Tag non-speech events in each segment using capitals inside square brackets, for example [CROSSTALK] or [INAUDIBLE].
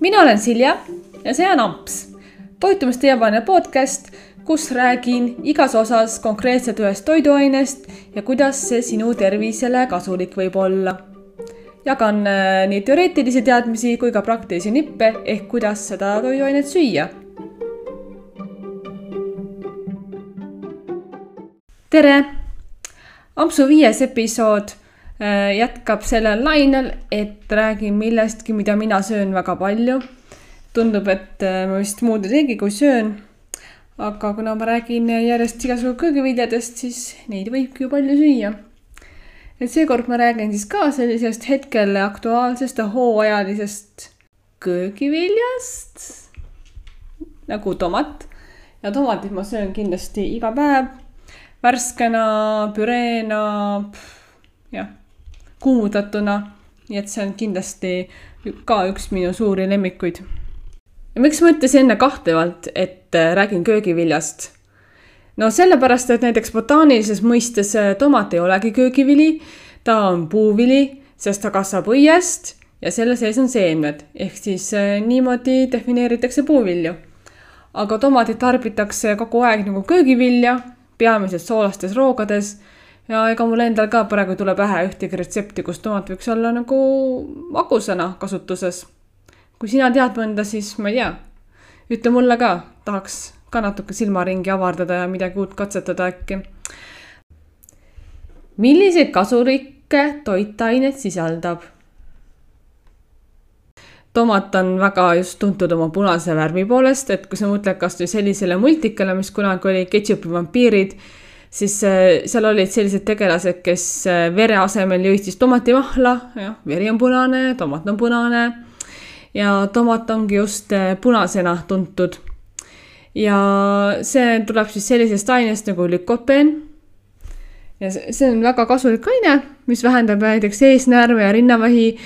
mina olen Silja ja see on Amps, toitumisteemane podcast, kus räägin igas osas konkreetselt ühest toiduainest ja kuidas see sinu tervisele kasulik võib olla. jagan äh, nii teoreetilisi teadmisi kui ka praktilisi nippe ehk kuidas seda toiduainet süüa. tere, Ampsu viies episood jätkab sellel lainel, et räägin millestki, mida mina söön väga palju. tundub, et äh, ma vist muud ei teegi, kui söön. aga kuna ma räägin järjest igasugu köögiviljadest, siis neid võibki ju palju süüa. et seekord ma räägin siis ka sellisest hetkel aktuaalsest ja hooajalisest köögiviljast nagu tomat. ja tomatit ma söön kindlasti iga päev värskena, püreena, jah kuumutatuna. nii et see on kindlasti ka üks minu suuri lemmikuid. ja miks ma ütlesin enne kahtlevalt, et äh, räägin köögiviljast? no sellepärast, et näiteks botaanilises mõistes äh, tomat ei olegi köögivili, ta on puuvili, sest ta kasvab õiest ja selle sees on seemned, ehk siis äh, niimoodi defineeritakse puuvilju. aga tomatit tarbitakse kogu aeg nagu köögivilja, peamiselt soolastes roogades ja ega mul endal ka praegu ei tule pähe ühtegi retsepti, kus tomat võiks olla nagu magusana kasutuses. kui sina tead mõnda, siis ma ei tea, ütle mulle ka, tahaks ka natuke silmaringi avardada ja midagi uut katsetada äkki. milliseid kasulikke toitaineid sisaldab? tomat on väga just tuntud oma punase värvi poolest, et kui sa mõtled kasvõi sellisele multikale, mis kunagi oli Ketšupi vampiirid siis äh, seal olid sellised tegelased, kes äh, vere asemel jõid siis tomatimahla, jah, veri on punane, tomat on punane ja tomat ongi just äh, punasena tuntud. ja see tuleb siis sellisest ainest nagu lükopeen. ja see on väga kasulik aine, mis vähendab näiteks eesnäärme ja rinnavähi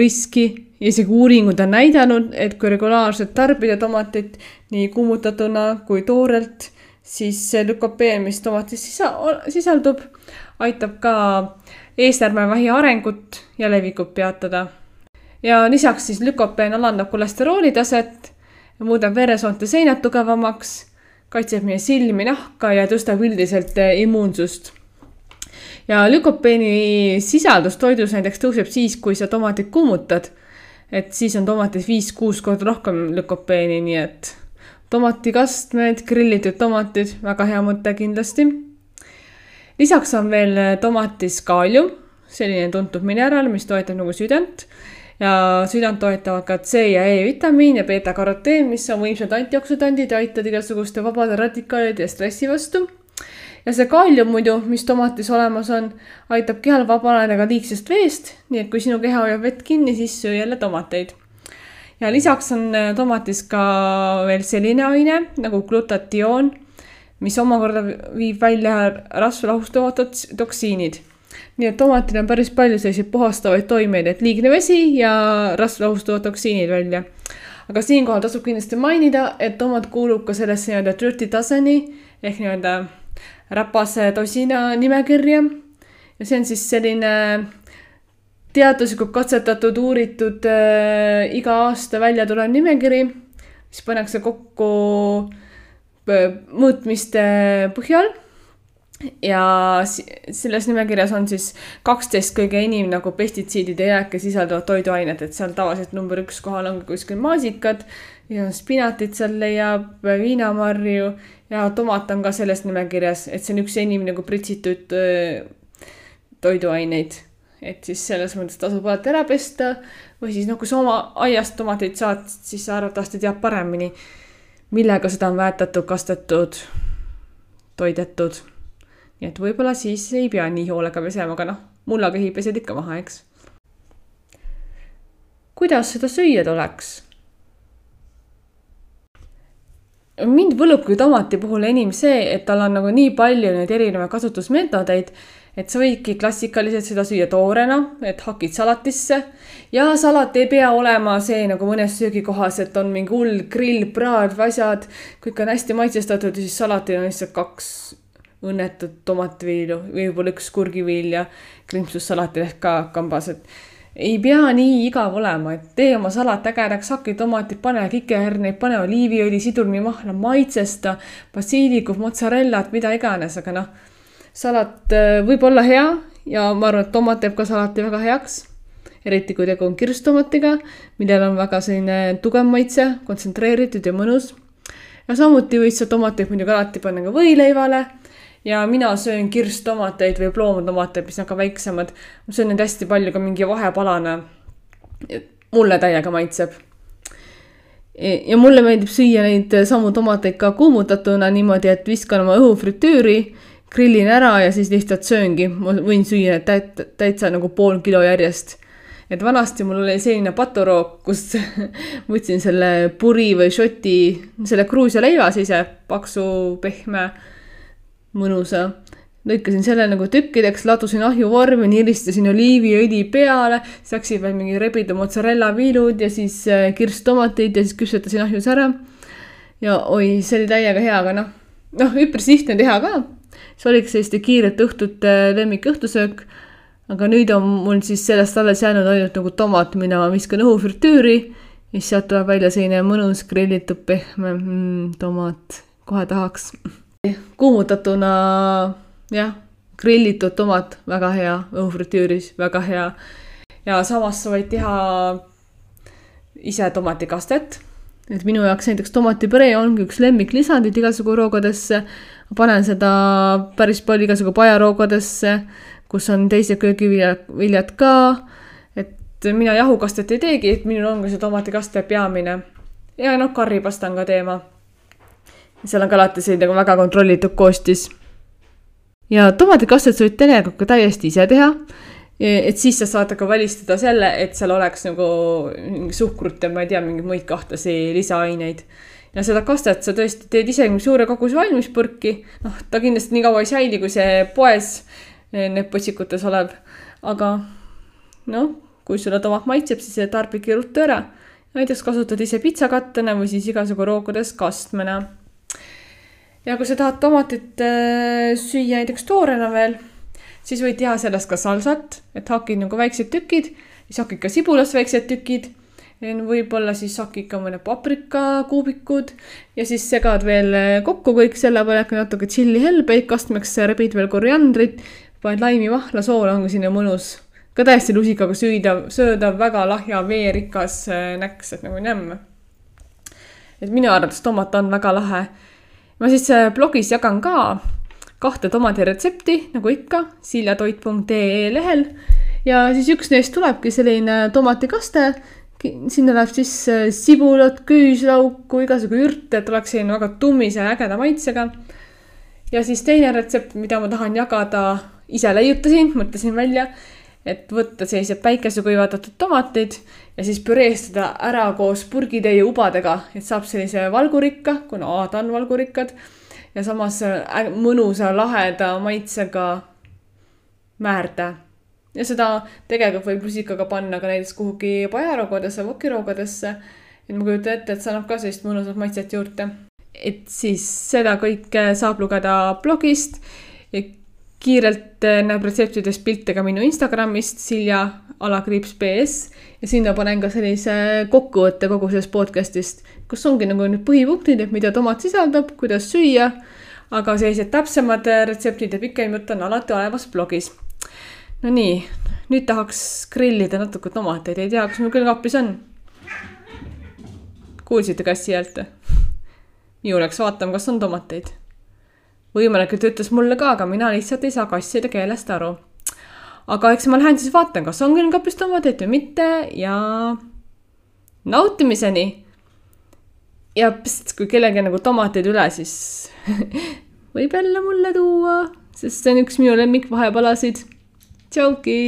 riski isegi uuringud on näidanud, et kui regulaarselt tarbida tomatit nii kuumutatuna kui toorelt siis see lükopeen, mis tomatis sisa-, sisaldub, aitab ka eesnäärmevähi arengut ja levikut peatada. ja lisaks siis lükopeen alandab kolesterooli taset, muudab veresoonte seinad tugevamaks, kaitseb meie silmi, nahka ja tõstab üldiselt eh, immuunsust. ja lükopeeni sisaldus toidus näiteks tõuseb siis, kui sa tomatit kuumutad. et siis on tomatis viis-kuus korda rohkem lükopeeni, nii et tomatikastmed, grillitud tomatid, väga hea mõte kindlasti. lisaks on veel tomatis kaalium, selline tuntud mineraal, mis toetab nagu südant ja südant toetavad ka C ja E vitamiin ja beeta-karoteen, mis on võimsad antioksüdandid ja aitavad igasuguste vabade radikaalide ja stressi vastu. ja see kaalium muidu, mis tomatis olemas on, aitab kehal vabaneda ka liigsest veest, nii et kui sinu keha hoiab vett kinni, siis söö jälle tomateid ja lisaks on äh, tomatis ka veel selline aine nagu glutatioon, mis omakorda viib välja rasva lahustavad toksiinid. nii et tomatil on päris palju selliseid puhastavaid toimeid, et liigne vesi ja rasva lahustavad toksiinid välja. aga siinkohal tasub kindlasti mainida, et tomat kuulub ka sellesse nii-öelda dirty dozen'i ehk nii-öelda räpase tosina nimekirja. ja see on siis selline teaduslikult katsetatud, uuritud äh, iga aasta välja tulev nimekiri, mis pannakse kokku äh, mõõtmiste põhjal. ja selles nimekirjas on siis kaksteist kõige enim nagu pestitsiidide jääke sisaldavat toiduainet, et seal tavaliselt number üks kohal on kuskil maasikad ja spinatit seal leiab, viinamarju ja tomat on ka selles nimekirjas, et see on üks enim nagu pritsitud äh, toiduaineid et siis selles mõttes tasub alati ära pesta või siis noh, kui sa oma aiast tomateid saad, siis sa arvatavasti tead paremini, millega seda on väetatud, kastetud, toidetud. nii et võib-olla siis ei pea nii hoolega pesema, aga noh, mullakehi pesed ikka maha, eks. kuidas seda süüa tuleks? mind võlubki tomati puhul enim see, et tal on nagu nii palju neid erinevaid kasutusmeetodeid et sa võidki klassikaliselt seda süüa toorena, et hakid salatisse. Ja salat ei pea olema see nagu mõnes söögikohas, et on mingi hull grill, praad, asjad, kõik on hästi maitsestatud siis salatil on lihtsalt kaks õnnetut tomativiilu või võib-olla üks kurgiviil ja krimpsussalatil ehk ka kambas, et ei pea nii igav olema, et tee oma salat ägedaks, hakki tomatid, pane kikerherneid, pane oliiviõli, sidrunimahla, maitsesta, basiilikum, mozzarellat, mida iganes, aga noh, salat äh, võib olla hea ja ma arvan, et tomat teeb ka salati väga heaks. eriti kui tegu on kirsttomatiga, millel on väga selline tugev maitse, kontsentreeritud ja mõnus. ja samuti võid sa tomateid muidugi alati panna ka võileivale ja mina söön kirstomateid või ploomutomateid, mis on ka väiksemad. ma söön neid hästi palju ka mingi vahepalana. mulle täiega maitseb. ja mulle meeldib süüa neid samu tomateid ka kuumutatuna niimoodi, et viskan oma õhufritüüri, grillin ära ja siis lihtsalt sööngi. ma võin süüa täit-, täitsa nagu pool kilo järjest et vanasti mul oli selline paturook, kus [LAUGHS] võtsin selle puri või šoti, selle Gruusia leiva sise, paksu, pehme mõnusa. lõikasin selle nagu tükkideks, ladusin ahjuvormi, niristasin oliiviõli peale, siis läksid veel mingi rebitud mozzarella viilud ja siis äh, kirstomatid ja siis küpsetasin ahjus ära. ja oi, see oli täiega hea, aga noh, noh, üpris lihtne teha ka. See oligi selliste kiirete õhtute lemmik õhtusöök. aga nüüd on mul siis sellest alles jäänud ainult nagu tomat, mida ma viskan õhufritüüri ja siis sealt tuleb välja selline mõnus grillitud pehme mm, tomat, kohe tahaks kuumutatuna jah, grillitud tomat, väga hea, õhufritüüris, väga hea. ja samas sa võid teha ise tomatikastet. Et minu jaoks näiteks tomatipüree ongi üks lemmiklisandid igasugu roogadesse. ma panen seda päris palju igasugu pajaroogadesse, kus on teised köögiviljad, viljad ka. et mina jahukastet ei teegi, et minul ongi see tomatikaste peamine. ja noh, karripasta on ka teema seal on ka alati selline nagu väga kontrollitud koostis. ja tomatikastet sa võid tegelikult ka täiesti ise teha. Et siis sa saad ka välistada selle, et seal oleks nagu suhkrut ja ma ei tea, mingeid muid kahtlasi lisaaineid. ja seda kastet sa tõesti teed ise suure koguse valmis purki. noh, ta kindlasti nii kaua ei säili, kui see poes need potsikutes olev. aga noh, kui sulle tomat maitseb, siis tarbidki ruttu ära näiteks kasutad ise pitsakattena või siis igasugu rookades kastmena ja kui sa tahad tomatit äh, süüa näiteks toorena veel, siis võid teha sellest ka salsat, et hakid nagu väiksed tükid, siis hakid ka sibulast väiksed tükid. võib-olla siis hakid ka mõne paprikakuubikud ja siis segad veel äh, kokku kõik selle peale, natuke tšillihelbeid, kastmeks rebid veel koriandrit, paned laimi, vahla, soola, ongi selline mõnus ka täiesti lusikaga süüda, sööda väga lahja veerikas äh, näks, et nagu nämm. et minu arvates tomat on väga lahe ma siis äh, blogis jagan ka kahte tomadiretsepti, nagu ikka, siljatoit.ee lehel. ja siis üks neist tulebki selline tomatikaste. sinna läheb sisse sibulat, küüslauku, igasugu ürte, et oleks selline väga tummise ja ägeda maitsega. ja siis teine retsept, mida ma tahan jagada, ise leiutasin, mõtlesin välja et võtta sellised päikesekuivatatud tomatid ja siis püreestada ära koos purgitäie ubadega, et saab sellise valgurikka, kuna A ta on valgurikkad ja samas äh, mõnusa laheda maitsega määrde. ja seda tegelikult võib rusikaga panna ka näiteks kuhugi pajaroogadesse, vokiroogadesse. et ma kujutan ette, et see annab ka sellist mõnusat maitset juurde. et siis seda kõike saab lugeda blogist kiirelt äh, näeb retseptidest pilte ka minu Instagramist, Silja alakriips BS ja sinna panen ka sellise kokkuvõtte kogu sellest podcast'ist, kus ongi nagu need põhipunktid, et mida tomat sisaldab, kuidas süüa. aga sellised täpsemad äh, retseptid ja pikem jutt on alati olemas blogis. Nonii, nüüd tahaks grillida natuke tomateid, ei tea, kas mul külmkapis on. kuulsite kassi häält? ju läks vaatama, kas on tomateid võimalik, et ütles mulle ka, aga mina lihtsalt ei saa kasside keelest aru. aga eks ma lähen siis vaatan, kas on külmkapis tomateid või mitte ja nautimiseni. ja pst, kui kellelgi nagu tomateid üle, siis [LAUGHS] võib jälle mulle tuua, sest see on üks minu lemmikvahepalasid. tšauki